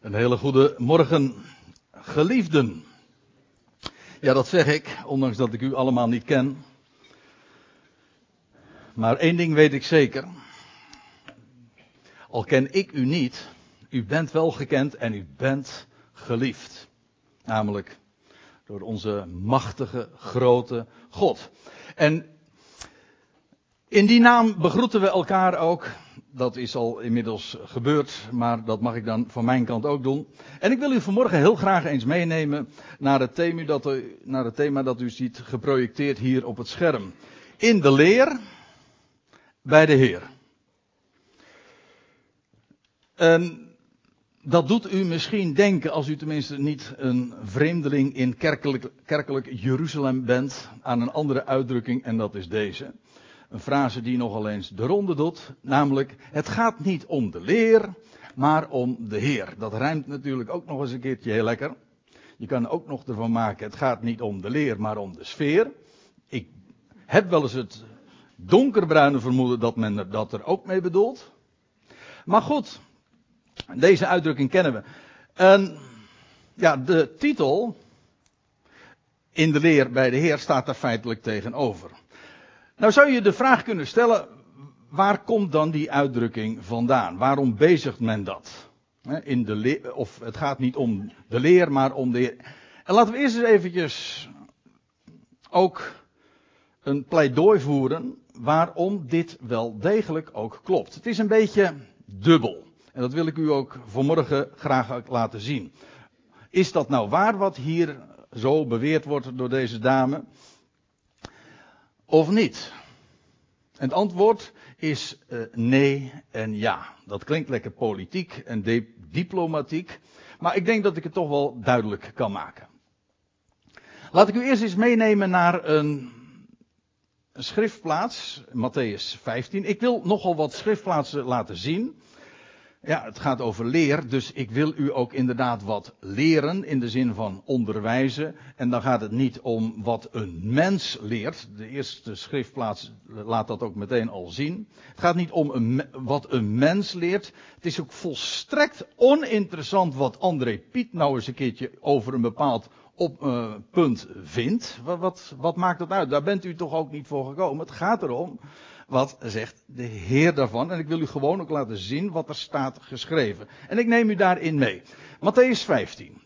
Een hele goede morgen, geliefden. Ja, dat zeg ik, ondanks dat ik u allemaal niet ken. Maar één ding weet ik zeker. Al ken ik u niet, u bent wel gekend en u bent geliefd. Namelijk door onze machtige, grote God. En in die naam begroeten we elkaar ook dat is al inmiddels gebeurd, maar dat mag ik dan van mijn kant ook doen. En ik wil u vanmorgen heel graag eens meenemen naar het thema dat u, naar het thema dat u ziet geprojecteerd hier op het scherm. In de leer bij de Heer. En dat doet u misschien denken, als u tenminste niet een vreemdeling in kerkelijk, kerkelijk Jeruzalem bent, aan een andere uitdrukking en dat is deze. Een frase die nogal eens de ronde doet. Namelijk, het gaat niet om de leer, maar om de Heer. Dat rijmt natuurlijk ook nog eens een keertje heel lekker. Je kan ook nog ervan maken, het gaat niet om de leer, maar om de sfeer. Ik heb wel eens het donkerbruine vermoeden dat men dat er ook mee bedoelt. Maar goed, deze uitdrukking kennen we. En ja, de titel in de leer bij de Heer staat daar feitelijk tegenover. Nou zou je de vraag kunnen stellen, waar komt dan die uitdrukking vandaan? Waarom bezigt men dat? In de of het gaat niet om de leer, maar om de. En laten we eerst eens eventjes ook een pleidooi voeren waarom dit wel degelijk ook klopt. Het is een beetje dubbel. En dat wil ik u ook vanmorgen graag laten zien. Is dat nou waar wat hier zo beweerd wordt door deze dame? Of niet? En het antwoord is uh, nee en ja. Dat klinkt lekker politiek en diplomatiek. Maar ik denk dat ik het toch wel duidelijk kan maken. Laat ik u eerst eens meenemen naar een, een schriftplaats, Matthäus 15. Ik wil nogal wat schriftplaatsen laten zien. Ja, het gaat over leer, dus ik wil u ook inderdaad wat leren in de zin van onderwijzen. En dan gaat het niet om wat een mens leert. De eerste schriftplaats laat dat ook meteen al zien. Het gaat niet om wat een mens leert. Het is ook volstrekt oninteressant wat André Piet nou eens een keertje over een bepaald op, uh, punt vindt. Wat, wat maakt dat uit? Daar bent u toch ook niet voor gekomen. Het gaat erom wat zegt de Heer daarvan. En ik wil u gewoon ook laten zien wat er staat geschreven. En ik neem u daarin mee. Matthäus 15.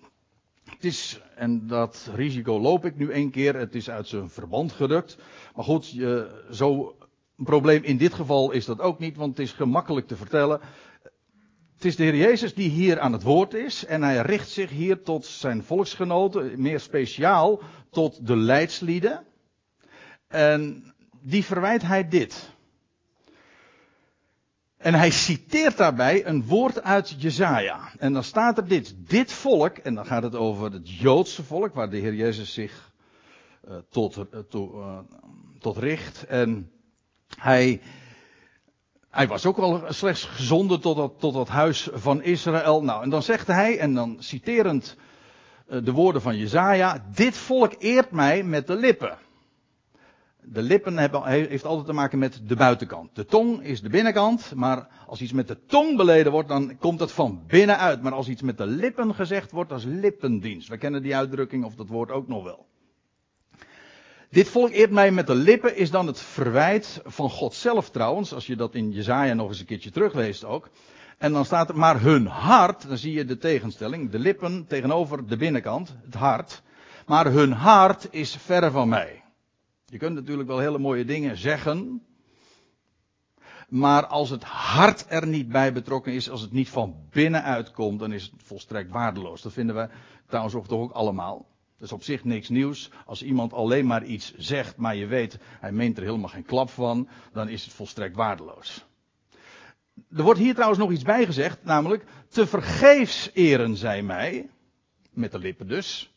Het is, en dat risico loop ik nu één keer, het is uit zijn verband gerukt. Maar goed, je, zo een probleem in dit geval is dat ook niet, want het is gemakkelijk te vertellen. Het is de Heer Jezus die hier aan het woord is en hij richt zich hier tot zijn volksgenoten, meer speciaal tot de leidslieden. En die verwijt hij dit. En hij citeert daarbij een woord uit Jezaja. En dan staat er dit. Dit volk, en dan gaat het over het Joodse volk, waar de Heer Jezus zich uh, tot, to, uh, tot richt. En hij, hij was ook al slechts gezonden tot dat, tot huis van Israël. Nou, en dan zegt hij, en dan citerend de woorden van Jezaja, dit volk eert mij met de lippen. De lippen hebben, heeft altijd te maken met de buitenkant. De tong is de binnenkant, maar als iets met de tong beleden wordt, dan komt het van binnenuit. Maar als iets met de lippen gezegd wordt, dat is lippendienst. We kennen die uitdrukking of dat woord ook nog wel. Dit volk eert mij met de lippen is dan het verwijt van God zelf trouwens, als je dat in Jezaja nog eens een keertje terugleest ook. En dan staat er, maar hun hart, dan zie je de tegenstelling, de lippen tegenover de binnenkant, het hart. Maar hun hart is ver van mij. Je kunt natuurlijk wel hele mooie dingen zeggen. Maar als het hart er niet bij betrokken is, als het niet van binnenuit komt, dan is het volstrekt waardeloos. Dat vinden we trouwens ook toch ook allemaal. Dat is op zich niks nieuws. Als iemand alleen maar iets zegt, maar je weet, hij meent er helemaal geen klap van, dan is het volstrekt waardeloos. Er wordt hier trouwens nog iets bij gezegd, namelijk, te vergeefs eren zij mij, met de lippen dus,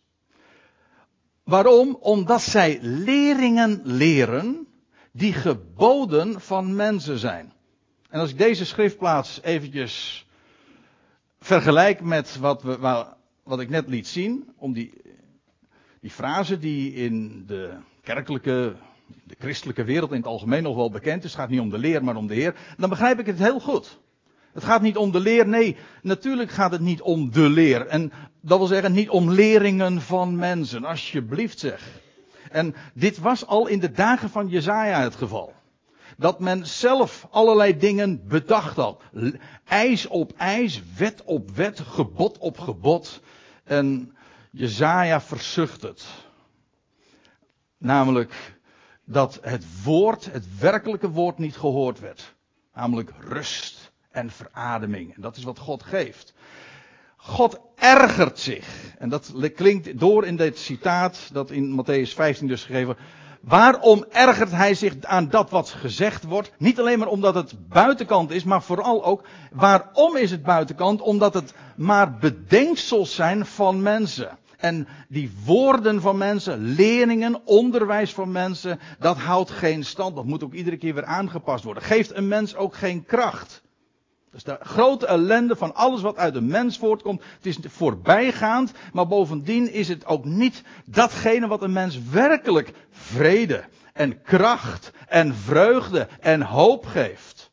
Waarom? Omdat zij leringen leren die geboden van mensen zijn. En als ik deze schriftplaats eventjes vergelijk met wat, we, wat ik net liet zien, om die, die frase die in de kerkelijke, de christelijke wereld in het algemeen nog wel bekend is, het gaat niet om de leer, maar om de Heer, dan begrijp ik het heel goed. Het gaat niet om de leer, nee, natuurlijk gaat het niet om de leer. En dat wil zeggen, niet om leringen van mensen, alsjeblieft zeg. En dit was al in de dagen van Jezaja het geval. Dat men zelf allerlei dingen bedacht had. Ijs op ijs, wet op wet, gebod op gebod. En Jezaja verzucht het. Namelijk dat het woord, het werkelijke woord niet gehoord werd. Namelijk rust en verademing. En dat is wat God geeft. God ergert zich. En dat klinkt door in dit citaat dat in Matthäus 15 dus gegeven. Waarom ergert hij zich aan dat wat gezegd wordt? Niet alleen maar omdat het buitenkant is, maar vooral ook waarom is het buitenkant? Omdat het maar bedenksels zijn van mensen. En die woorden van mensen, leerlingen, onderwijs van mensen, dat houdt geen stand. Dat moet ook iedere keer weer aangepast worden. Geeft een mens ook geen kracht. Is de grote ellende van alles wat uit een mens voortkomt. Het is voorbijgaand, maar bovendien is het ook niet datgene wat een mens werkelijk vrede en kracht en vreugde en hoop geeft.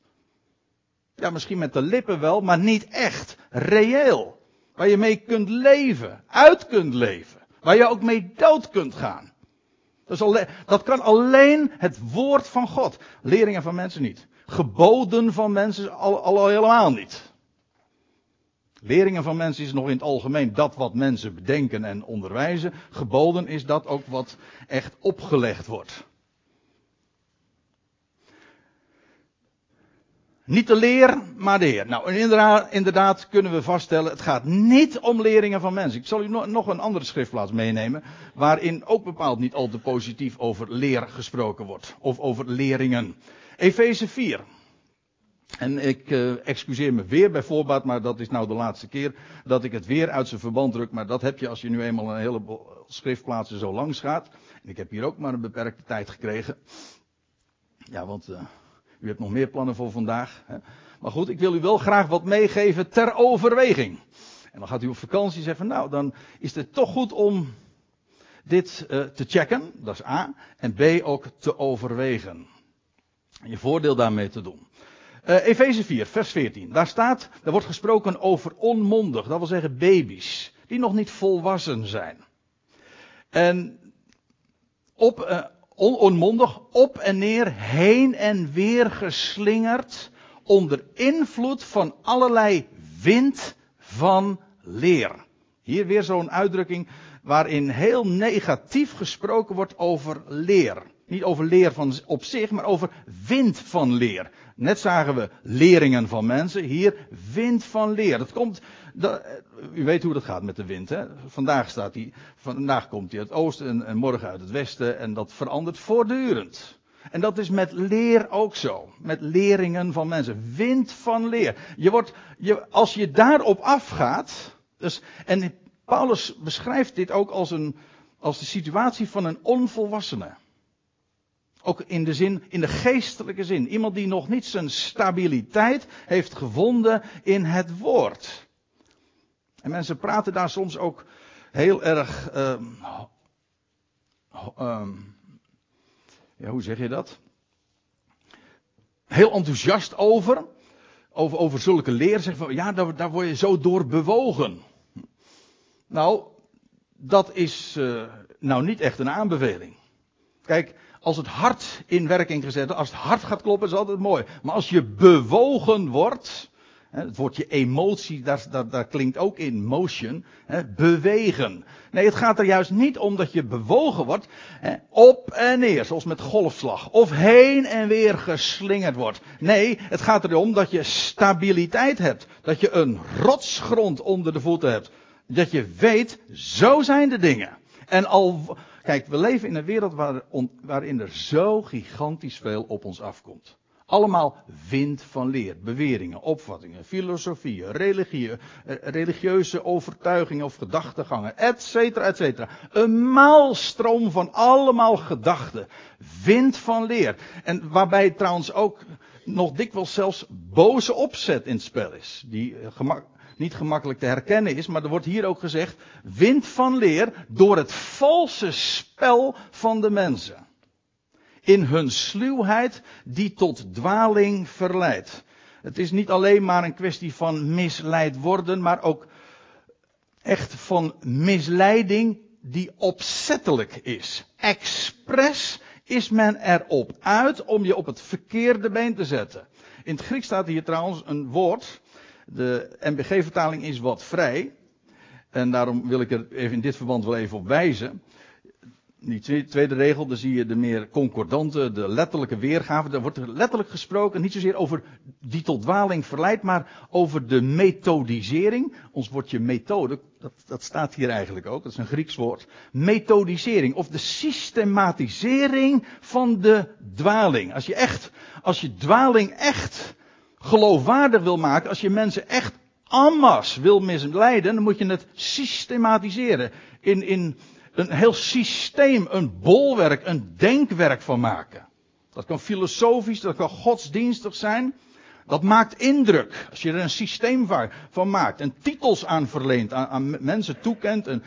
Ja, misschien met de lippen wel, maar niet echt reëel. Waar je mee kunt leven, uit kunt leven. Waar je ook mee dood kunt gaan. Dat, dat kan alleen het woord van God. Leringen van mensen niet. Geboden van mensen al, al helemaal niet. Leringen van mensen is nog in het algemeen dat wat mensen bedenken en onderwijzen. Geboden is dat ook wat echt opgelegd wordt. Niet de leer, maar de Heer. Nou, inderdaad, kunnen we vaststellen, het gaat niet om leringen van mensen. Ik zal u nog een andere schriftplaats meenemen, waarin ook bepaald niet al te positief over leer gesproken wordt. Of over leringen. Efeze 4. En ik uh, excuseer me weer bij voorbaat, maar dat is nou de laatste keer dat ik het weer uit zijn verband druk. Maar dat heb je als je nu eenmaal een heleboel schriftplaatsen zo langs gaat. En ik heb hier ook maar een beperkte tijd gekregen. Ja, want uh, u hebt nog meer plannen voor vandaag. Hè? Maar goed, ik wil u wel graag wat meegeven ter overweging. En dan gaat u op vakantie en zeggen, nou, dan is het toch goed om dit uh, te checken. Dat is A. En B ook te overwegen. Je voordeel daarmee te doen. Uh, Efeze 4, vers 14. Daar staat, er wordt gesproken over onmondig, dat wil zeggen baby's, die nog niet volwassen zijn. En op, on, onmondig, op en neer, heen en weer geslingerd, onder invloed van allerlei wind van leer. Hier weer zo'n uitdrukking waarin heel negatief gesproken wordt over leer. Niet over leer van op zich, maar over wind van leer. Net zagen we leringen van mensen, hier wind van leer. Dat komt, dat, u weet hoe dat gaat met de wind. Hè? Vandaag, staat die, vandaag komt hij uit het oosten en, en morgen uit het westen en dat verandert voortdurend. En dat is met leer ook zo. Met leringen van mensen. Wind van leer. Je wordt, je, als je daarop afgaat. Dus, en Paulus beschrijft dit ook als, een, als de situatie van een onvolwassene. Ook in de zin, in de geestelijke zin. Iemand die nog niet zijn stabiliteit heeft gevonden in het woord. En mensen praten daar soms ook heel erg, um, um, ja, hoe zeg je dat? Heel enthousiast over. Over, over zulke leer. Zeggen van, ja, daar, daar word je zo door bewogen. Nou, dat is uh, nou niet echt een aanbeveling. Kijk, als het hart in werking gezet als het hart gaat kloppen, is altijd mooi. Maar als je bewogen wordt, het woordje emotie, daar, klinkt ook in motion, bewegen. Nee, het gaat er juist niet om dat je bewogen wordt, op en neer, zoals met golfslag, of heen en weer geslingerd wordt. Nee, het gaat erom dat je stabiliteit hebt, dat je een rotsgrond onder de voeten hebt. Dat je weet, zo zijn de dingen. En al, kijk, we leven in een wereld waar, waarin er zo gigantisch veel op ons afkomt. Allemaal wind van leer, beweringen, opvattingen, filosofieën, eh, religieuze overtuigingen of gedachtegangen, et cetera, et cetera. Een maalstroom van allemaal gedachten. Wind van leer. En waarbij trouwens ook nog dikwijls zelfs boze opzet in het spel is. Die eh, gemak, niet gemakkelijk te herkennen is, maar er wordt hier ook gezegd, wind van leer door het valse spel van de mensen. In hun sluwheid die tot dwaling verleidt. Het is niet alleen maar een kwestie van misleid worden, maar ook echt van misleiding die opzettelijk is. Expres is men erop uit om je op het verkeerde been te zetten. In het Grieks staat hier trouwens een woord. De MBG-vertaling is wat vrij. En daarom wil ik er even in dit verband wel even op wijzen die tweede regel, dan zie je de meer concordante, de letterlijke weergave. Daar wordt er letterlijk gesproken, niet zozeer over die tot dwaling verleidt, maar over de methodisering. Ons woordje methode, dat, dat staat hier eigenlijk ook, dat is een Grieks woord. Methodisering, of de systematisering van de dwaling. Als je echt, als je dwaling echt geloofwaardig wil maken, als je mensen echt amas wil misleiden, dan moet je het systematiseren. In, in, een heel systeem, een bolwerk, een denkwerk van maken. Dat kan filosofisch, dat kan godsdienstig zijn. Dat maakt indruk als je er een systeem van maakt en titels aan verleent, aan, aan mensen toekent en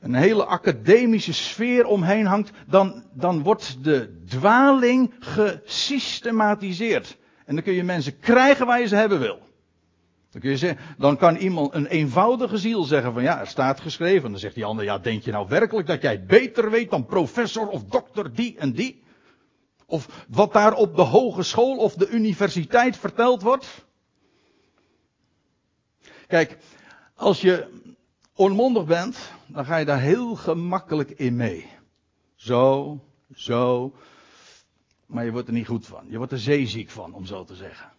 een hele academische sfeer omheen hangt, dan, dan wordt de dwaling gesystematiseerd. En dan kun je mensen krijgen waar je ze hebben wil. Dan, kun je zeggen, dan kan iemand, een eenvoudige ziel zeggen van ja, er staat geschreven. Dan zegt die ander, ja, denk je nou werkelijk dat jij beter weet dan professor of dokter die en die? Of wat daar op de hogeschool of de universiteit verteld wordt? Kijk, als je onmondig bent, dan ga je daar heel gemakkelijk in mee. Zo, zo. Maar je wordt er niet goed van. Je wordt er zeeziek van, om zo te zeggen.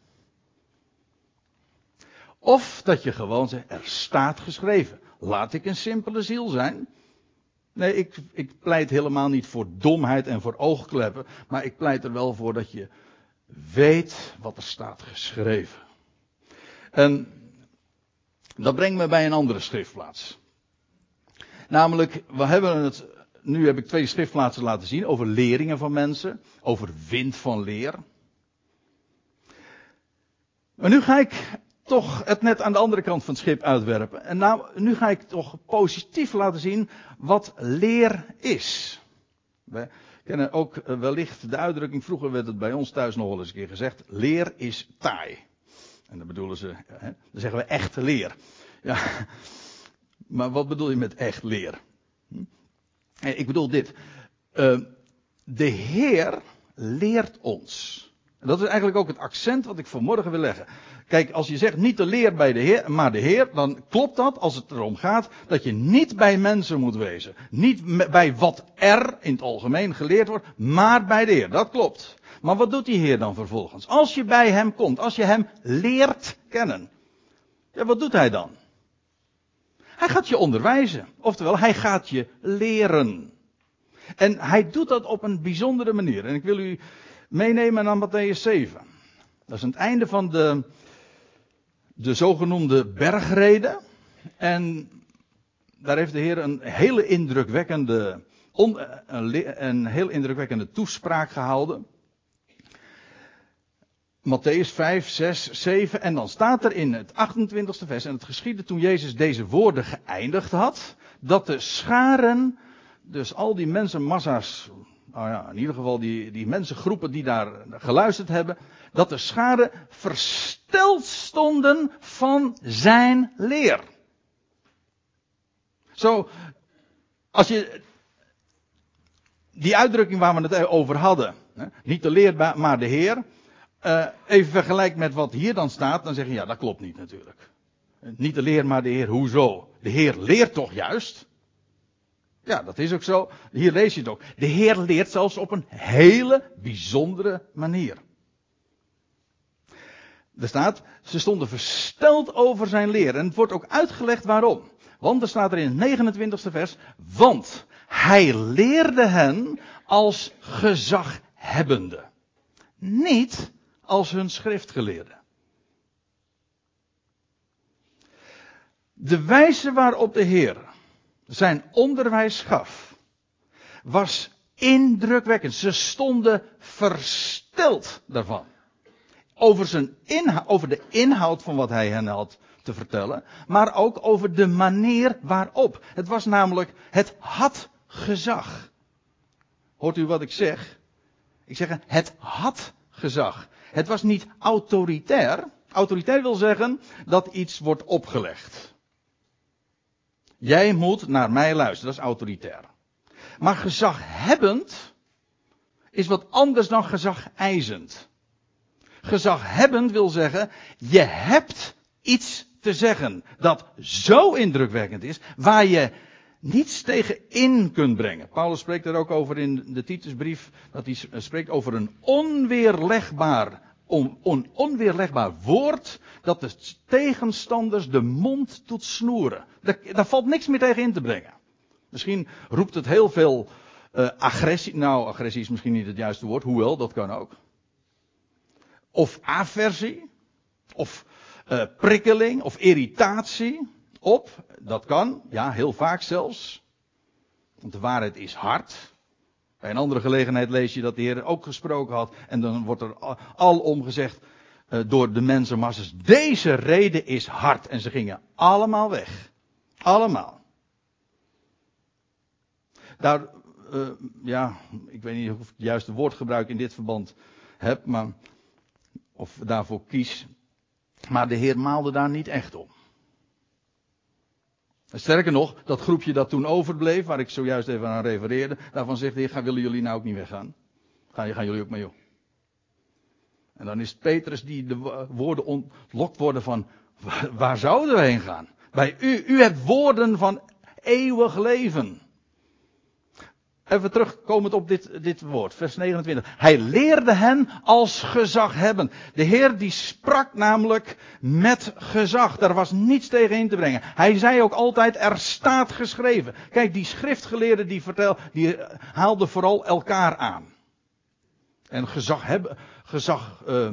Of dat je gewoon zegt, er staat geschreven. Laat ik een simpele ziel zijn. Nee, ik, ik pleit helemaal niet voor domheid en voor oogkleppen. Maar ik pleit er wel voor dat je weet wat er staat geschreven. En dat brengt me bij een andere schriftplaats. Namelijk, we hebben het. Nu heb ik twee schriftplaatsen laten zien over leringen van mensen. Over wind van leer. Maar nu ga ik toch het net aan de andere kant van het schip uitwerpen. En nou, nu ga ik toch positief laten zien wat leer is. We kennen ook eh, wellicht de uitdrukking, vroeger werd het bij ons thuis nog wel eens een keer gezegd, leer is taai. En dan bedoelen ze, hè, dan zeggen we echt leer. Ja, maar wat bedoel je met echt leer? Hm? Ik bedoel dit. Uh, de Heer leert ons. En dat is eigenlijk ook het accent wat ik vanmorgen wil leggen. Kijk, als je zegt niet de leer bij de Heer, maar de Heer, dan klopt dat als het erom gaat dat je niet bij mensen moet wezen. Niet bij wat er in het algemeen geleerd wordt, maar bij de Heer. Dat klopt. Maar wat doet die Heer dan vervolgens? Als je bij Hem komt, als je Hem leert kennen. Ja, wat doet Hij dan? Hij gaat je onderwijzen. Oftewel, Hij gaat je leren. En Hij doet dat op een bijzondere manier. En ik wil u meenemen naar Matthäus 7. Dat is het einde van de, de zogenoemde bergreden. En daar heeft de Heer een hele indrukwekkende, een, een heel indrukwekkende toespraak gehouden. Matthäus 5, 6, 7. En dan staat er in het 28ste vers. En het geschiedde toen Jezus deze woorden geëindigd had. Dat de scharen, dus al die mensenmassa's, nou ja, in ieder geval die, die mensengroepen die daar geluisterd hebben, dat de schade versteld stonden van zijn leer. Zo, als je die uitdrukking waar we het over hadden, niet de leer, maar de Heer, eh, even vergelijkt met wat hier dan staat, dan zeg je ja, dat klopt niet natuurlijk. Niet de leer, maar de Heer, hoezo? De Heer leert toch juist? Ja, dat is ook zo. Hier lees je het ook. De Heer leert zelfs op een hele bijzondere manier. Er staat, ze stonden versteld over zijn leer. En het wordt ook uitgelegd waarom. Want er staat er in het 29e vers, want hij leerde hen als gezaghebbende. Niet als hun schriftgeleerde. De wijze waarop de Heer zijn onderwijs gaf, was indrukwekkend. Ze stonden versteld daarvan. Over, zijn over de inhoud van wat hij hen had te vertellen, maar ook over de manier waarop. Het was namelijk, het had gezag. Hoort u wat ik zeg? Ik zeg, het had gezag. Het was niet autoritair. Autoritair wil zeggen dat iets wordt opgelegd. Jij moet naar mij luisteren, dat is autoritair. Maar gezaghebbend is wat anders dan gezageisend. Gezaghebbend wil zeggen, je hebt iets te zeggen dat zo indrukwekkend is, waar je niets tegen in kunt brengen. Paulus spreekt er ook over in de Titusbrief, dat hij spreekt over een onweerlegbaar, on, on, onweerlegbaar woord, dat de tegenstanders de mond doet snoeren. Daar, daar valt niks meer tegen in te brengen. Misschien roept het heel veel uh, agressie. Nou, agressie is misschien niet het juiste woord, hoewel, dat kan ook. Of aversie. Of uh, prikkeling of irritatie op. Dat kan, ja, heel vaak zelfs. Want de waarheid is hard. Bij een andere gelegenheid lees je dat de Heer ook gesproken had. En dan wordt er alom gezegd uh, door de mensenmasses. Deze reden is hard. En ze gingen allemaal weg. Allemaal. Daar, uh, ja, ik weet niet of ik het juiste woord gebruik in dit verband heb, maar, of daarvoor kies. Maar de Heer maalde daar niet echt om. Sterker nog, dat groepje dat toen overbleef, waar ik zojuist even aan refereerde, daarvan zegt de Heer, willen jullie nou ook niet weggaan? Gaan, gaan jullie ook mee op? En dan is Petrus die de woorden ontlokt worden van, waar zouden we heen gaan? Bij u, u hebt woorden van eeuwig leven. Even terugkomend op dit, dit woord, vers 29. Hij leerde hen als gezag hebben. De Heer die sprak namelijk met gezag. Daar was niets tegen in te brengen. Hij zei ook altijd, er staat geschreven. Kijk, die schriftgeleerden die vertel, die haalden vooral elkaar aan. En gezag hebben, gezag, uh,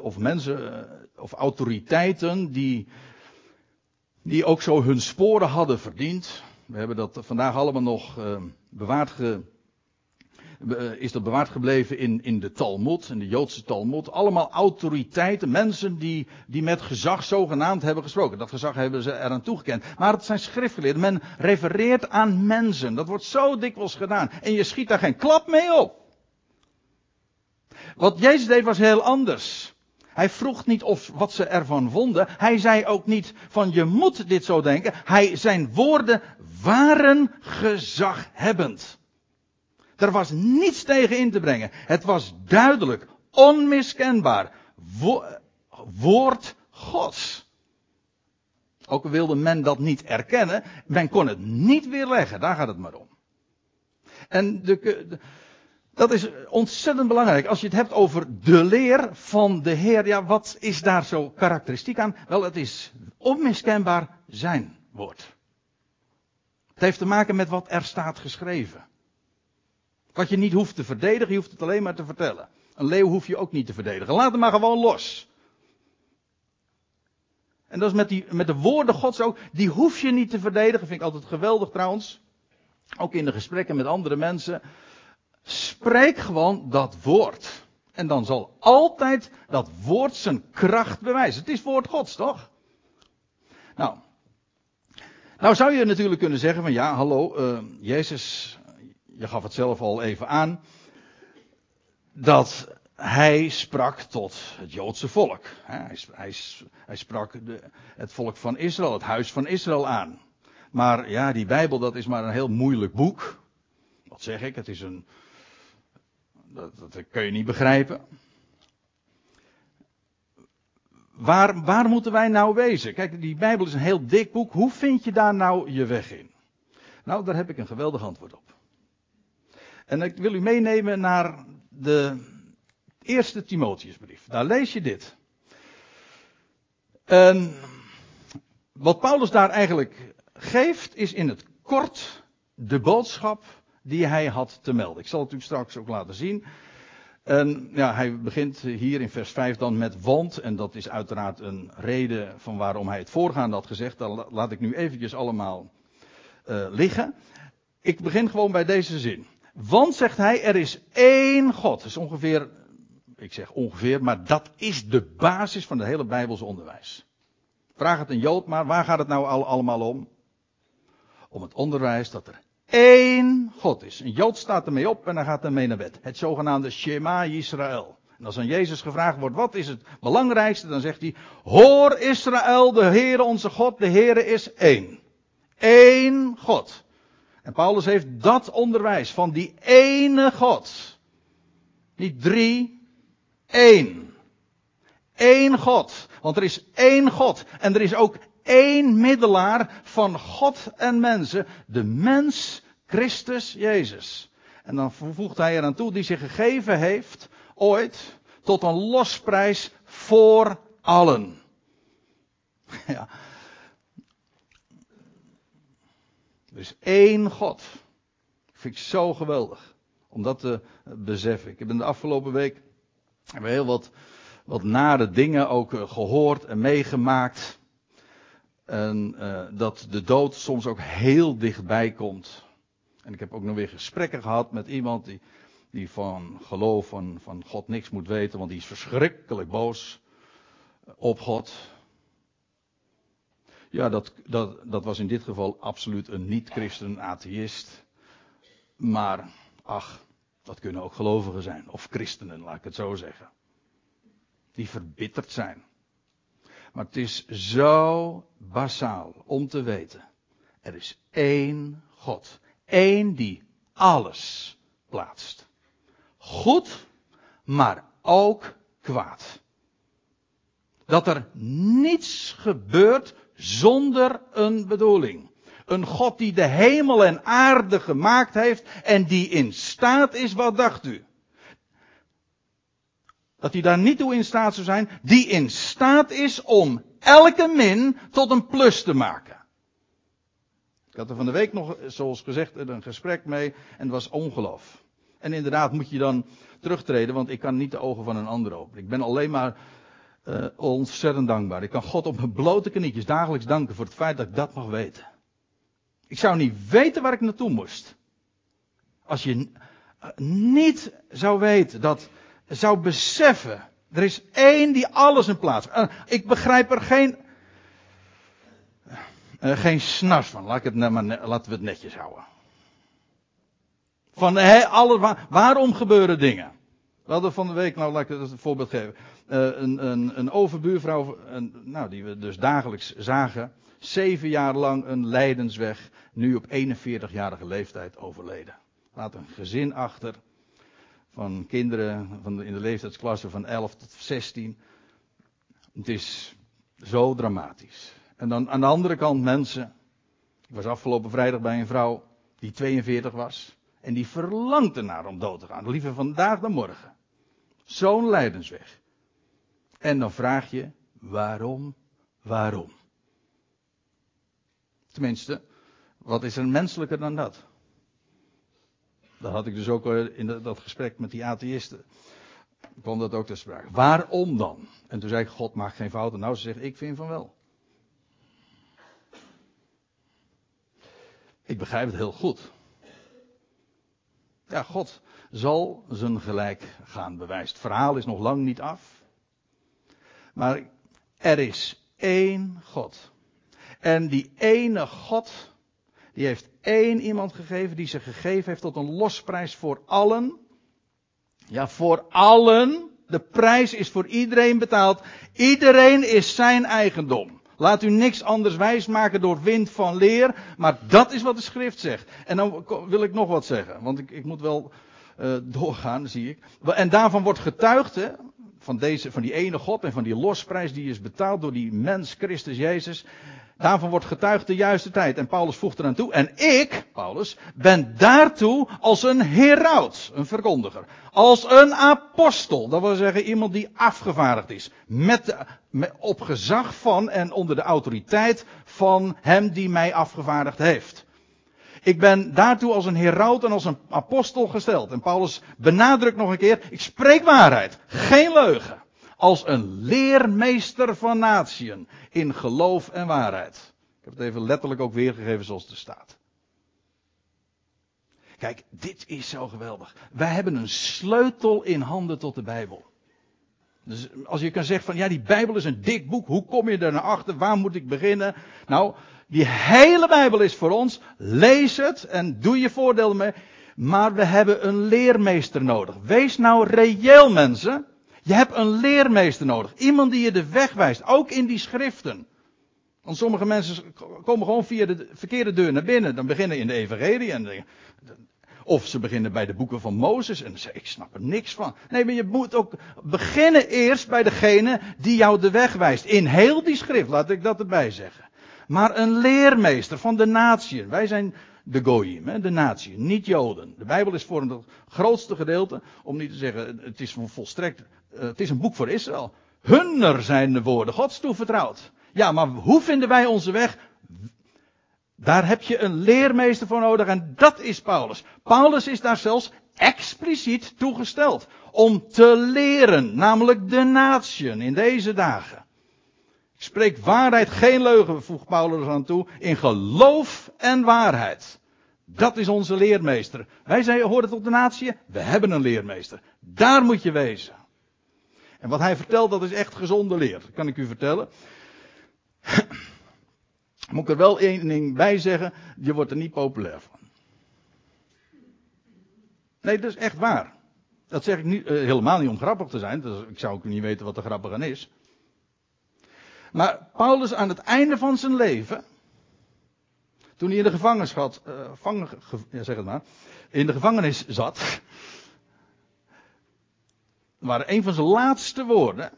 of mensen, uh, of autoriteiten die, die ook zo hun sporen hadden verdiend. We hebben dat vandaag allemaal nog uh, bewaard ge, uh, is dat bewaard gebleven in, in de Talmud, in de Joodse Talmud. Allemaal autoriteiten, mensen die, die met gezag zogenaamd hebben gesproken. Dat gezag hebben ze eraan toegekend. Maar het zijn schriftgeleerden. Men refereert aan mensen. Dat wordt zo dikwijls gedaan. En je schiet daar geen klap mee op. Wat Jezus deed was heel anders. Hij vroeg niet of wat ze ervan vonden. Hij zei ook niet van je moet dit zo denken. Hij, zijn woorden waren gezaghebbend. Er was niets tegen in te brengen. Het was duidelijk, onmiskenbaar. Wo woord Gods. Ook wilde men dat niet erkennen, men kon het niet weerleggen. Daar gaat het maar om. En de, de dat is ontzettend belangrijk. Als je het hebt over de leer van de Heer, ja, wat is daar zo karakteristiek aan? Wel, het is onmiskenbaar zijn woord. Het heeft te maken met wat er staat geschreven. Wat je niet hoeft te verdedigen, je hoeft het alleen maar te vertellen. Een leeuw hoef je ook niet te verdedigen. Laat hem maar gewoon los. En dat is met, die, met de woorden Gods ook. Die hoef je niet te verdedigen. Vind ik altijd geweldig trouwens. Ook in de gesprekken met andere mensen. Spreek gewoon dat woord. En dan zal altijd dat woord zijn kracht bewijzen. Het is woord Gods, toch? Nou. Nou zou je natuurlijk kunnen zeggen van ja, hallo, uh, Jezus, je gaf het zelf al even aan. Dat hij sprak tot het Joodse volk. Hij, hij, hij sprak de, het volk van Israël, het huis van Israël aan. Maar ja, die Bijbel dat is maar een heel moeilijk boek. Wat zeg ik? Het is een, dat, dat kun je niet begrijpen. Waar, waar moeten wij nou wezen? Kijk, die Bijbel is een heel dik boek. Hoe vind je daar nou je weg in? Nou, daar heb ik een geweldig antwoord op. En ik wil u meenemen naar de eerste Timotheusbrief. Daar lees je dit. En wat Paulus daar eigenlijk geeft, is in het kort de boodschap die hij had te melden. Ik zal het u straks ook laten zien. En ja, hij begint hier in vers 5 dan met want. En dat is uiteraard een reden van waarom hij het voorgaande had gezegd. Dat laat ik nu eventjes allemaal uh, liggen. Ik begin gewoon bij deze zin. Want zegt hij, er is één God. Dat is ongeveer, ik zeg ongeveer, maar dat is de basis van het hele Bijbelse onderwijs. Vraag het een Jood maar, waar gaat het nou al, allemaal om? Om het onderwijs dat er één God is. Een Jood staat ermee op en dan gaat ermee naar bed. Het zogenaamde Shema Israël. En als aan Jezus gevraagd wordt, wat is het belangrijkste, dan zegt hij, hoor Israël, de Heere onze God, de Heere is één. Eén God. En Paulus heeft dat onderwijs van die ene God. Niet drie, één. Eén God. Want er is één God. En er is ook één middelaar van God en mensen. De mens Christus Jezus. En dan voegt hij eraan toe die zich gegeven heeft ooit tot een losprijs voor allen. Ja. Is één God. vind ik zo geweldig. Om dat te beseffen. Ik heb in de afgelopen week heel wat, wat nare dingen ook eh, gehoord en meegemaakt. En uh, dat de dood soms ook heel dichtbij komt. En ik heb ook nog weer gesprekken gehad met iemand die, die van geloof van, van God niks moet weten, want die is verschrikkelijk boos op God. Ja, dat, dat, dat was in dit geval absoluut een niet-christen atheïst. Maar, ach, dat kunnen ook gelovigen zijn. Of christenen, laat ik het zo zeggen. Die verbitterd zijn. Maar het is zo basaal om te weten. Er is één God. Eén die alles plaatst. Goed, maar ook kwaad. Dat er niets gebeurt zonder een bedoeling. Een God die de hemel en aarde gemaakt heeft en die in staat is, wat dacht u? Dat hij daar niet toe in staat zou zijn, die in staat is om elke min tot een plus te maken. Ik had er van de week nog, zoals gezegd, een gesprek mee en het was ongeloof. En inderdaad moet je dan terugtreden, want ik kan niet de ogen van een ander openen. Ik ben alleen maar uh, ontzettend dankbaar. Ik kan God op mijn blote knietjes dagelijks danken voor het feit dat ik dat mag weten. Ik zou niet weten waar ik naartoe moest. Als je uh, niet zou weten, dat zou beseffen. Er is één die alles in plaats. Uh, ik begrijp er geen uh, geen snars van. Laat ik het, maar, laten we het netjes houden. Van he, alle, waarom gebeuren dingen? We hadden van de week, nou laat ik het een voorbeeld geven. Uh, een, een, een overbuurvrouw, een, nou, die we dus dagelijks zagen. Zeven jaar lang een lijdensweg. Nu op 41-jarige leeftijd overleden. Laat een gezin achter. Van kinderen van in de leeftijdsklasse van 11 tot 16. Het is zo dramatisch. En dan aan de andere kant mensen. Ik was afgelopen vrijdag bij een vrouw die 42 was. En die verlangt ernaar om dood te gaan. Liever vandaag dan morgen. Zo'n lijdensweg. En dan vraag je, waarom, waarom? Tenminste, wat is er menselijker dan dat? Dat had ik dus ook in dat gesprek met die atheïsten. kwam dat ook te sprake. Waarom dan? En toen zei ik, God maakt geen fouten. Nou, ze zegt, ik vind van wel. Ik begrijp het heel goed. Ja, God zal zijn gelijk gaan bewijzen. Het verhaal is nog lang niet af. Maar er is één God. En die ene God, die heeft één iemand gegeven, die zich gegeven heeft tot een losprijs voor allen. Ja, voor allen. De prijs is voor iedereen betaald. Iedereen is zijn eigendom. Laat u niks anders wijsmaken door wind van leer, maar dat is wat de schrift zegt. En dan wil ik nog wat zeggen, want ik, ik moet wel uh, doorgaan, zie ik. En daarvan wordt getuigd, hè, van, deze, van die ene God en van die losprijs die is betaald door die mens Christus Jezus. Daarvan wordt getuigd de juiste tijd. En Paulus voegt eraan toe. En ik, Paulus, ben daartoe als een heraut, een verkondiger. Als een apostel. Dat wil zeggen iemand die afgevaardigd is. Met, met, op gezag van en onder de autoriteit van hem die mij afgevaardigd heeft. Ik ben daartoe als een heraut en als een apostel gesteld. En Paulus benadrukt nog een keer, ik spreek waarheid, geen leugen als een leermeester van natieën in geloof en waarheid. Ik heb het even letterlijk ook weergegeven zoals het staat. Kijk, dit is zo geweldig. Wij hebben een sleutel in handen tot de Bijbel. Dus als je kan zeggen van ja, die Bijbel is een dik boek, hoe kom je er naar achter, waar moet ik beginnen? Nou, die hele Bijbel is voor ons, lees het en doe je voordeel mee. Maar we hebben een leermeester nodig. Wees nou reëel mensen. Je hebt een leermeester nodig. Iemand die je de weg wijst. Ook in die schriften. Want sommige mensen komen gewoon via de verkeerde deur naar binnen. Dan beginnen in de evangelie. En of ze beginnen bij de boeken van Mozes. En zeggen, ik snap er niks van. Nee, maar je moet ook beginnen eerst bij degene die jou de weg wijst. In heel die schrift, laat ik dat erbij zeggen. Maar een leermeester van de natieën. Wij zijn de Goyim, de natieën, niet Joden. De Bijbel is voor het grootste gedeelte, om niet te zeggen, het is volstrekt, eh, het is een boek voor Israël. Hunner zijn de woorden Gods toevertrouwd. Ja, maar hoe vinden wij onze weg? Daar heb je een leermeester voor nodig en dat is Paulus. Paulus is daar zelfs expliciet toegesteld om te leren, namelijk de natieën in deze dagen. Spreek waarheid, geen leugen, voegt Paulus aan toe, in geloof en waarheid. Dat is onze leermeester. Wij zijn, horen tot de natie, we hebben een leermeester. Daar moet je wezen. En wat hij vertelt, dat is echt gezonde leer, kan ik u vertellen. Moet ik er wel één ding bij zeggen, je wordt er niet populair van. Nee, dat is echt waar. Dat zeg ik niet, uh, helemaal niet om grappig te zijn. Dus ik zou ook niet weten wat er grappig aan is. Maar Paulus aan het einde van zijn leven, toen hij in de gevangenschap, vang, ja, zeg het maar, in de gevangenis zat, waren een van zijn laatste woorden,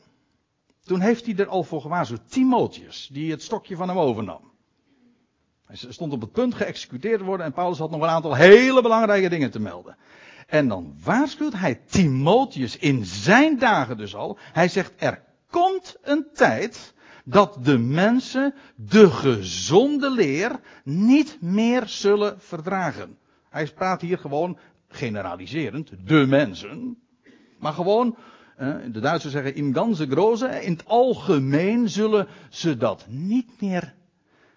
toen heeft hij er al voor gewaarschuwd, Timotheus, die het stokje van hem overnam. Hij stond op het punt geëxecuteerd te worden en Paulus had nog een aantal hele belangrijke dingen te melden. En dan waarschuwt hij Timotheus in zijn dagen dus al. Hij zegt, er komt een tijd dat de mensen de gezonde leer niet meer zullen verdragen. Hij praat hier gewoon generaliserend, de mensen. Maar gewoon, de Duitsers zeggen in ganze groze, in het algemeen zullen ze dat niet meer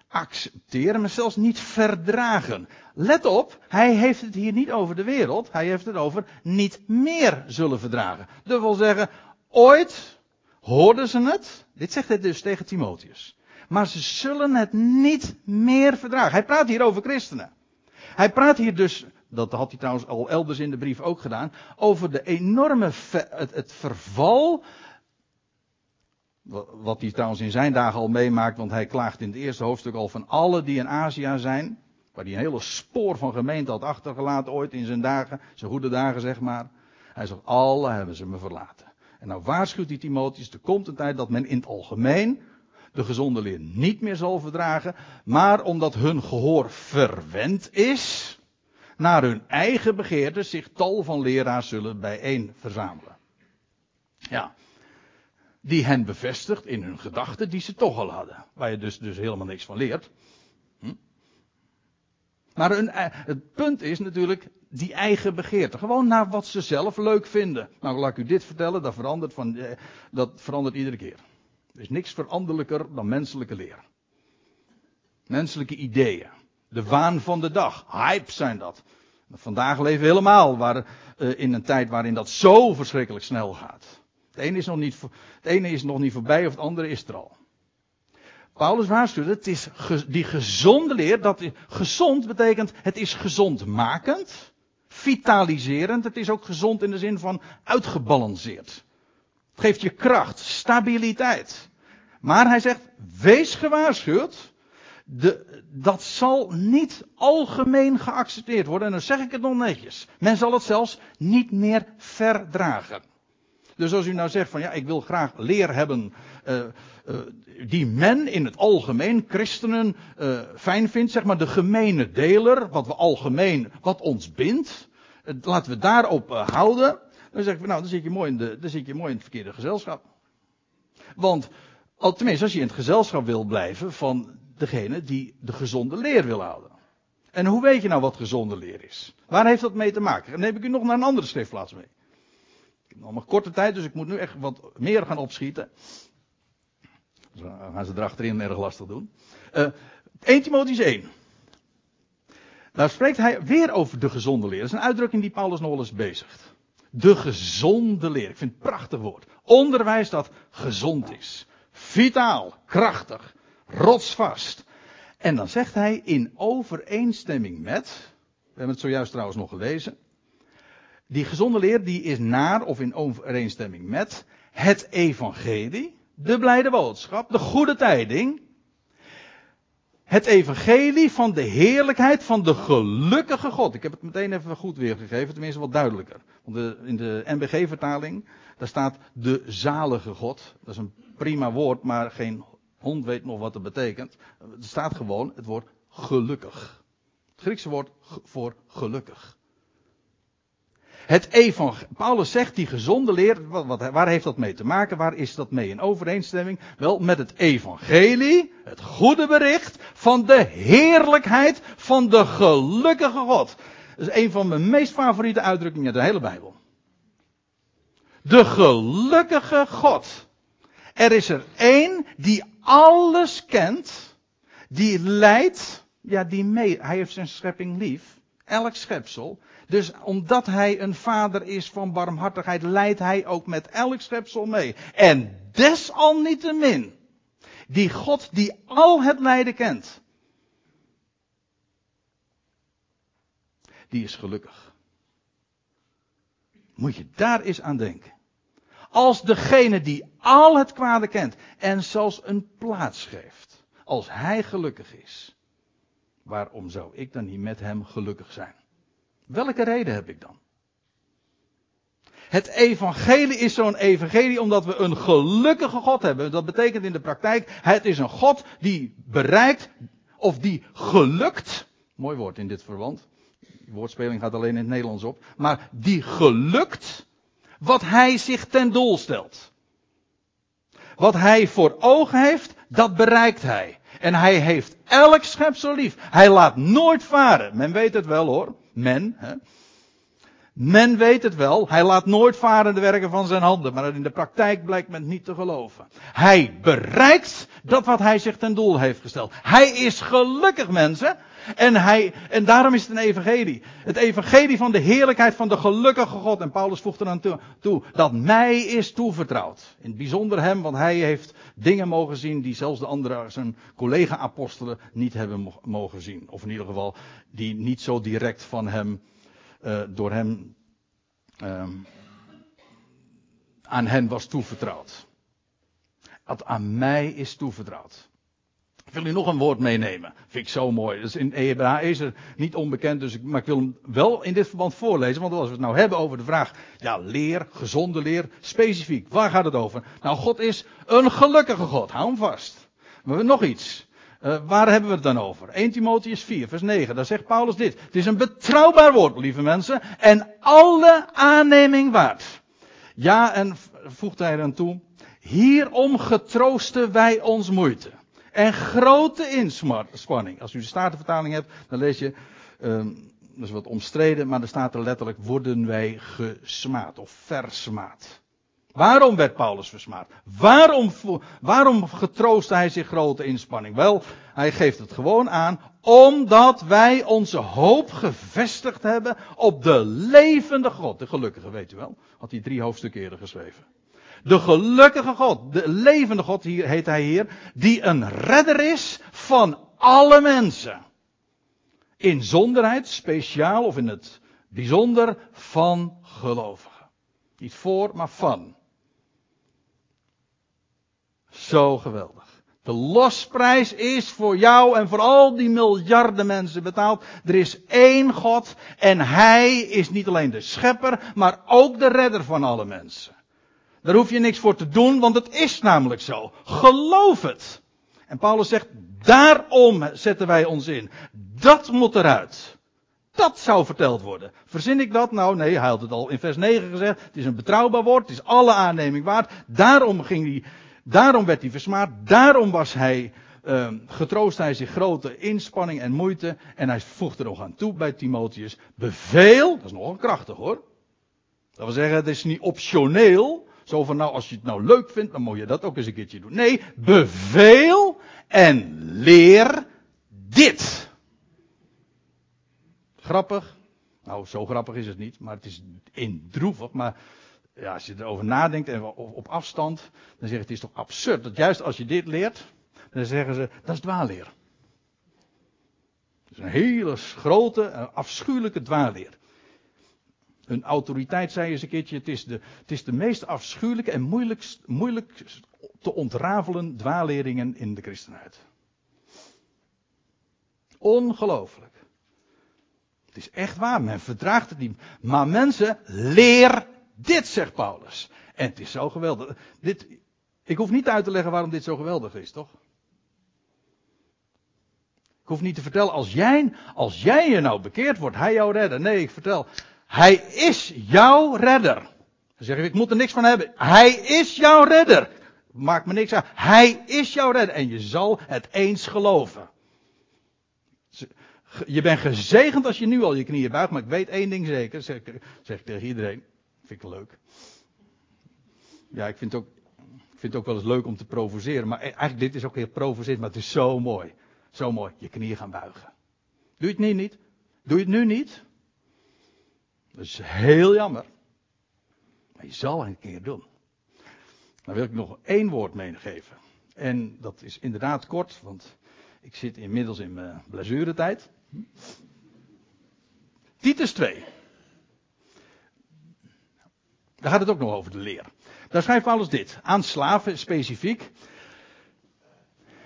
accepteren, maar zelfs niet verdragen. Let op, hij heeft het hier niet over de wereld, hij heeft het over niet meer zullen verdragen. Dat wil zeggen, ooit hoorden ze het, dit zegt hij dus tegen Timotheus, maar ze zullen het niet meer verdragen. Hij praat hier over christenen. Hij praat hier dus, dat had hij trouwens al elders in de brief ook gedaan, over de enorme, het, verval wat hij trouwens in zijn dagen al meemaakt, want hij klaagt in het eerste hoofdstuk al van alle die in Azië zijn. Waar hij een hele spoor van gemeente had achtergelaten ooit in zijn dagen, zijn goede dagen zeg maar. Hij zegt, alle hebben ze me verlaten. En nou waarschuwt hij Timotheus, er komt een tijd dat men in het algemeen de gezonde leer niet meer zal verdragen. Maar omdat hun gehoor verwend is, naar hun eigen begeerte zich tal van leraars zullen bijeen verzamelen. Ja, die hen bevestigt in hun gedachten die ze toch al hadden. Waar je dus, dus helemaal niks van leert. Hm? Maar eh, het punt is natuurlijk die eigen begeerte. Gewoon naar wat ze zelf leuk vinden. Nou, laat ik u dit vertellen, dat verandert, van, eh, dat verandert iedere keer. Er is niks veranderlijker dan menselijke leer. Menselijke ideeën. De waan van de dag. Hype zijn dat. Vandaag leven we helemaal waar, uh, in een tijd waarin dat zo verschrikkelijk snel gaat. Het ene is nog niet, het ene is nog niet voorbij of het andere is er al. Paulus waarschuwt, het is die gezonde leer, dat gezond betekent, het is gezondmakend, vitaliserend, het is ook gezond in de zin van uitgebalanceerd. Het geeft je kracht, stabiliteit. Maar hij zegt, wees gewaarschuwd, de, dat zal niet algemeen geaccepteerd worden. En dan zeg ik het nog netjes. Men zal het zelfs niet meer verdragen. Dus als u nou zegt van ja, ik wil graag leer hebben uh, die men in het algemeen, christenen, uh, fijn vindt, zeg maar de gemene deler, wat we algemeen, wat ons bindt, laten we daarop houden. Dan zeg ik nou, dan zit je mooi in de, dan zit je mooi in het verkeerde gezelschap. Want, al, tenminste, als je in het gezelschap wil blijven van degene die de gezonde leer wil houden. En hoe weet je nou wat gezonde leer is? Waar heeft dat mee te maken? Dan neem ik u nog naar een andere schriftplaats mee. Ik heb nog maar korte tijd, dus ik moet nu echt wat meer gaan opschieten. Dus dan gaan ze erachterin erg lastig doen. Uh, 1 Timotheus 1. Daar spreekt hij weer over de gezonde leer. Dat is een uitdrukking die Paulus nog wel eens bezigt. De gezonde leer. Ik vind het een prachtig woord. Onderwijs dat gezond is. Vitaal, krachtig, rotsvast. En dan zegt hij in overeenstemming met. We hebben het zojuist trouwens nog gelezen. Die gezonde leer die is naar of in overeenstemming met het evangelie, de blijde boodschap, de goede tijding. Het evangelie van de heerlijkheid van de gelukkige God. Ik heb het meteen even goed weergegeven, tenminste wat duidelijker. Want in de NBG-vertaling, daar staat de zalige God. Dat is een prima woord, maar geen hond weet nog wat het betekent. Er staat gewoon het woord gelukkig. Het Griekse woord voor gelukkig. Het evangelie, Paulus zegt die gezonde leer, wat, waar heeft dat mee te maken? Waar is dat mee in overeenstemming? Wel, met het evangelie, het goede bericht van de heerlijkheid van de gelukkige God. Dat is een van mijn meest favoriete uitdrukkingen in de hele Bijbel. De gelukkige God. Er is er één die alles kent, die leidt, ja, die mee, hij heeft zijn schepping lief, elk schepsel. Dus omdat hij een vader is van barmhartigheid, leidt hij ook met elk schepsel mee. En desalniettemin, die God die al het lijden kent, die is gelukkig. Moet je daar eens aan denken. Als degene die al het kwade kent en zelfs een plaats geeft. Als hij gelukkig is. Waarom zou ik dan niet met hem gelukkig zijn? Welke reden heb ik dan? Het evangelie is zo'n evangelie omdat we een gelukkige God hebben. Dat betekent in de praktijk, het is een God die bereikt, of die gelukt, mooi woord in dit verband, die woordspeling gaat alleen in het Nederlands op, maar die gelukt wat hij zich ten doel stelt. Wat hij voor ogen heeft, dat bereikt hij. En hij heeft elk schepsel lief. Hij laat nooit varen. Men weet het wel hoor. Men. Hè. Men weet het wel. Hij laat nooit varen de werken van zijn handen. Maar in de praktijk blijkt men niet te geloven. Hij bereikt dat wat hij zich ten doel heeft gesteld. Hij is gelukkig mensen. En, hij, en daarom is het een evangelie. Het evangelie van de heerlijkheid van de gelukkige God. En Paulus voegt er aan toe, dat mij is toevertrouwd. In het bijzonder hem, want hij heeft dingen mogen zien die zelfs de andere, zijn collega-apostelen niet hebben mogen zien. Of in ieder geval, die niet zo direct van hem, uh, door hem, uh, aan hen was toevertrouwd. Dat aan mij is toevertrouwd. Ik wil u nog een woord meenemen. Vind ik zo mooi. Dat is in niet onbekend, dus ik, maar ik wil hem wel in dit verband voorlezen. Want als we het nou hebben over de vraag, ja, leer, gezonde leer, specifiek, waar gaat het over? Nou, God is een gelukkige God. Hou hem vast. Maar nog iets. Uh, waar hebben we het dan over? 1 Timotheus 4, vers 9. Daar zegt Paulus dit. Het is een betrouwbaar woord, lieve mensen. En alle aanneming waard. Ja, en voegt hij er aan toe. Hierom getroosten wij ons moeite. En grote inspanning. Als u de Statenvertaling hebt, dan lees je, um, dat is wat omstreden, maar er staat er letterlijk, worden wij gesmaad of versmaad. Waarom werd Paulus versmaad? Waarom, waarom getroostte hij zich grote inspanning? Wel, hij geeft het gewoon aan, omdat wij onze hoop gevestigd hebben op de levende God. De gelukkige, weet u wel. Had hij drie hoofdstukken eerder geschreven. De gelukkige God, de levende God hier, heet hij hier, die een redder is van alle mensen. In zonderheid, speciaal of in het bijzonder van gelovigen. Niet voor, maar van. Zo geweldig. De losprijs is voor jou en voor al die miljarden mensen betaald. Er is één God en Hij is niet alleen de schepper, maar ook de redder van alle mensen. Daar hoef je niks voor te doen, want het is namelijk zo. Geloof het. En Paulus zegt, daarom zetten wij ons in. Dat moet eruit. Dat zou verteld worden. Verzin ik dat? Nou, nee, hij had het al in vers 9 gezegd. Het is een betrouwbaar woord, het is alle aanneming waard. Daarom ging hij, daarom werd hij versmaad. Daarom was hij, uh, getroost hij zich grote inspanning en moeite. En hij voegde er nog aan toe bij Timotheus. Beveel, dat is nogal krachtig hoor. Dat wil zeggen, het is niet optioneel. Zo van nou, als je het nou leuk vindt, dan moet je dat ook eens een keertje doen. Nee, beveel en leer dit. Grappig. Nou, zo grappig is het niet, maar het is indroevig. Maar ja, als je erover nadenkt en op afstand, dan zeg je het is toch absurd dat juist als je dit leert, dan zeggen ze dat is dwaalleer. Dat is een hele grote, afschuwelijke dwaalleer. Hun autoriteit zei eens een keertje: het is de, het is de meest afschuwelijke en moeilijkst, moeilijk te ontrafelen dwaaleringen in de christenheid. Ongelooflijk. Het is echt waar, men verdraagt het niet. Maar mensen, leer dit, zegt Paulus. En het is zo geweldig. Dit, ik hoef niet uit te leggen waarom dit zo geweldig is, toch? Ik hoef niet te vertellen, als jij, als jij je nou bekeerd wordt, hij jouw redder. Nee, ik vertel, hij is jouw redder. Dan zeg je, ik moet er niks van hebben. Hij is jouw redder. Maakt me niks uit. Hij is jouw redder. En je zal het eens geloven. Je bent gezegend als je nu al je knieën buigt, maar ik weet één ding zeker, zeg, ik tegen iedereen. Vind ik leuk. Ja, ik vind, het ook, ik vind het ook wel eens leuk om te provoceren, maar eigenlijk dit is ook heel provocerend, maar het is zo mooi. Zo mooi, je knieën gaan buigen. Doe je het nu niet? Doe je het nu niet? Dat is heel jammer. Maar je zal een keer doen. Dan wil ik nog één woord meegeven. En dat is inderdaad kort, want ik zit inmiddels in mijn blessuretijd. Titus 2. Daar gaat het ook nog over de leer. Daar schrijft Paulus dit. Aan slaven specifiek.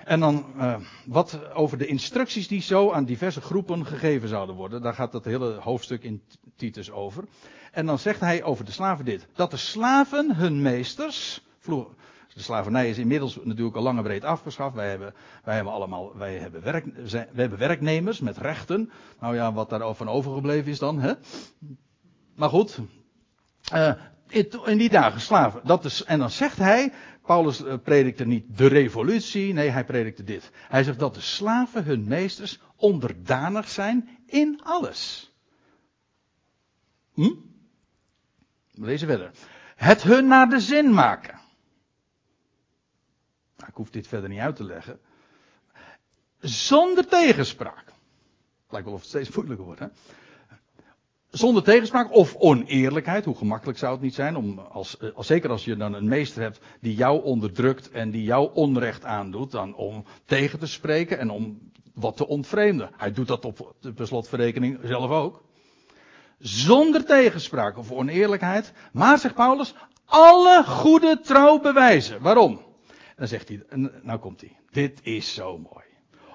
En dan uh, wat over de instructies die zo aan diverse groepen gegeven zouden worden. Daar gaat dat hele hoofdstuk in Titus over. En dan zegt hij over de slaven dit. Dat de slaven hun meesters. De slavernij is inmiddels natuurlijk al lang breed afgeschaft. Wij hebben, wij hebben allemaal, wij hebben, werk, wij hebben werknemers met rechten. Nou ja, wat daar van overgebleven is dan, hè? Maar goed. Uh, in die dagen slaven. Dat is, en dan zegt hij, Paulus eh, predikte niet de revolutie, nee, hij predikte dit. Hij zegt dat de slaven hun meesters onderdanig zijn in alles. Hm? Lezen verder. Het hun naar de zin maken. Nou, ik hoef dit verder niet uit te leggen. Zonder tegenspraak. Lijkt wel of het steeds moeilijker wordt, hè? Zonder tegenspraak of oneerlijkheid. Hoe gemakkelijk zou het niet zijn om, als, eh, als, zeker als je dan een meester hebt die jou onderdrukt en die jou onrecht aandoet, dan om tegen te spreken en om wat te ontvreemden. Hij doet dat op de slotverrekening zelf ook. Zonder tegenspraak of oneerlijkheid. Maar, zegt Paulus, alle goede trouw bewijzen. Waarom? Dan zegt hij, nou komt hij. Dit is zo mooi.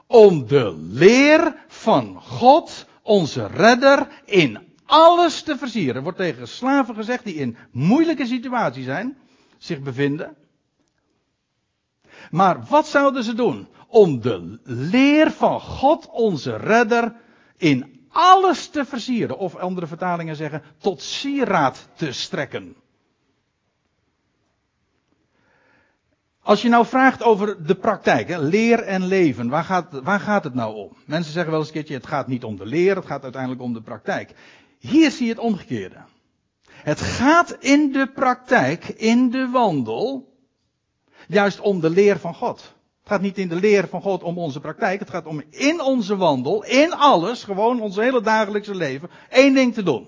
Om de leer van God, onze redder, in alles te versieren. Er wordt tegen slaven gezegd die in moeilijke situaties zijn, zich bevinden. Maar wat zouden ze doen? Om de leer van God, onze redder, in alles te versieren. Of andere vertalingen zeggen, tot sieraad te strekken. Als je nou vraagt over de praktijk, hè, leer en leven, waar gaat, waar gaat het nou om? Mensen zeggen wel eens een keertje, het gaat niet om de leer, het gaat uiteindelijk om de praktijk. Hier zie je het omgekeerde. Het gaat in de praktijk, in de wandel, juist om de leer van God. Het gaat niet in de leer van God om onze praktijk. Het gaat om in onze wandel, in alles, gewoon ons hele dagelijkse leven, één ding te doen.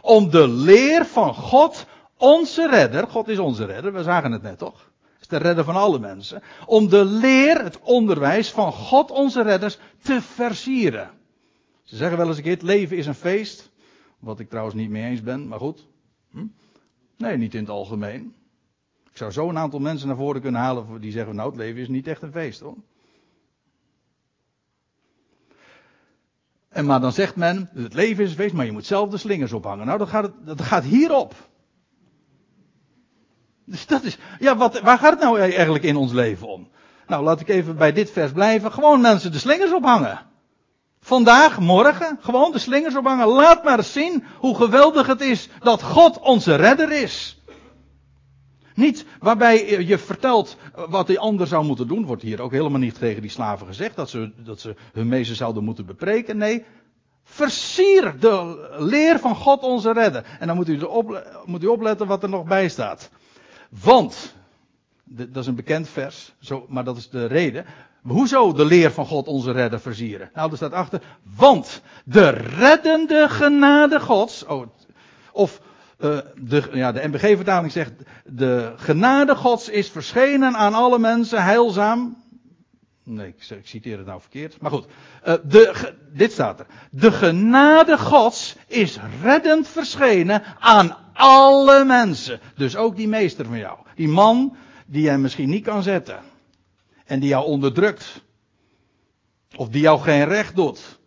Om de leer van God, onze redder, God is onze redder, we zagen het net toch? is de redder van alle mensen. Om de leer, het onderwijs van God, onze redders, te versieren. Ze zeggen wel eens een keer, het leven is een feest. Wat ik trouwens niet mee eens ben, maar goed. Hm? Nee, niet in het algemeen. Ik zou zo een aantal mensen naar voren kunnen halen die zeggen, nou het leven is niet echt een feest hoor. En maar dan zegt men, het leven is een feest, maar je moet zelf de slingers ophangen. Nou, dat gaat, dat gaat hierop. Dus dat is, ja, wat, waar gaat het nou eigenlijk in ons leven om? Nou, laat ik even bij dit vers blijven. Gewoon mensen de slingers ophangen. Vandaag, morgen, gewoon de slingers ophangen. Laat maar zien hoe geweldig het is dat God onze redder is. Niet waarbij je vertelt wat die ander zou moeten doen. Wordt hier ook helemaal niet tegen die slaven gezegd. Dat ze, dat ze hun meester zouden moeten bepreken. Nee, versier de leer van God onze redder. En dan moet u, moet u opletten wat er nog bij staat. Want, dat is een bekend vers, maar dat is de reden. Hoezo de leer van God onze redder versieren? Nou, er staat achter, want de reddende genade Gods, oh, of uh, de, ja, de MBG-vertaling zegt, de genade Gods is verschenen aan alle mensen, heilzaam. Nee, ik, ik, citeer het nou verkeerd. Maar goed, uh, de, dit staat er. De genade Gods is reddend verschenen aan alle mensen. Dus ook die meester van jou. Die man die jij misschien niet kan zetten. En die jou onderdrukt. Of die jou geen recht doet.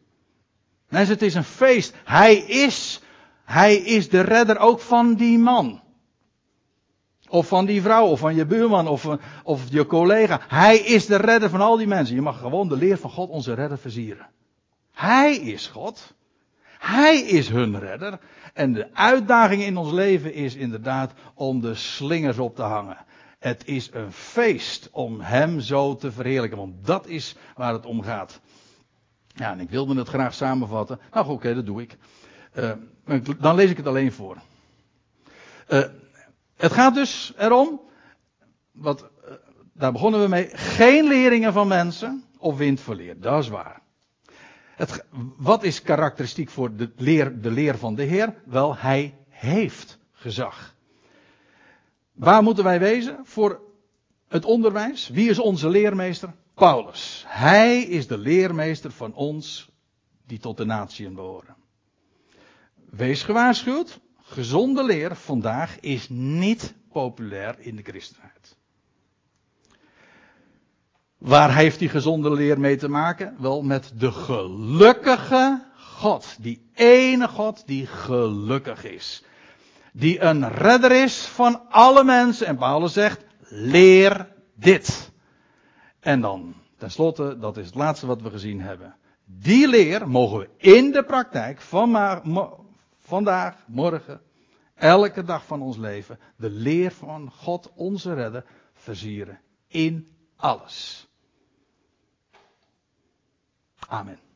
Mensen, het is een feest. Hij is, hij is de redder ook van die man. Of van die vrouw, of van je buurman, of, of je collega. Hij is de redder van al die mensen. Je mag gewoon de leer van God onze redder versieren. Hij is God. Hij is hun redder. En de uitdaging in ons leven is inderdaad om de slingers op te hangen. Het is een feest om Hem zo te verheerlijken, want dat is waar het om gaat. Ja, en ik wilde het graag samenvatten. Nou, oké, dat doe ik. Uh, dan lees ik het alleen voor. Uh, het gaat dus erom, wat, uh, daar begonnen we mee, geen leringen van mensen of windverleer. Dat is waar. Het, wat is karakteristiek voor de leer, de leer van de Heer? Wel, hij heeft gezag. Waar moeten wij wezen voor het onderwijs? Wie is onze leermeester? Paulus. Hij is de leermeester van ons die tot de natieën behoren. Wees gewaarschuwd. Gezonde leer vandaag is niet populair in de christenheid. Waar heeft die gezonde leer mee te maken? Wel met de gelukkige God. Die ene God die gelukkig is. Die een redder is van alle mensen. En Paulus zegt, leer dit. En dan, tenslotte, dat is het laatste wat we gezien hebben. Die leer mogen we in de praktijk van vandaag, morgen, elke dag van ons leven, de leer van God, onze redder, versieren. In alles. Amen.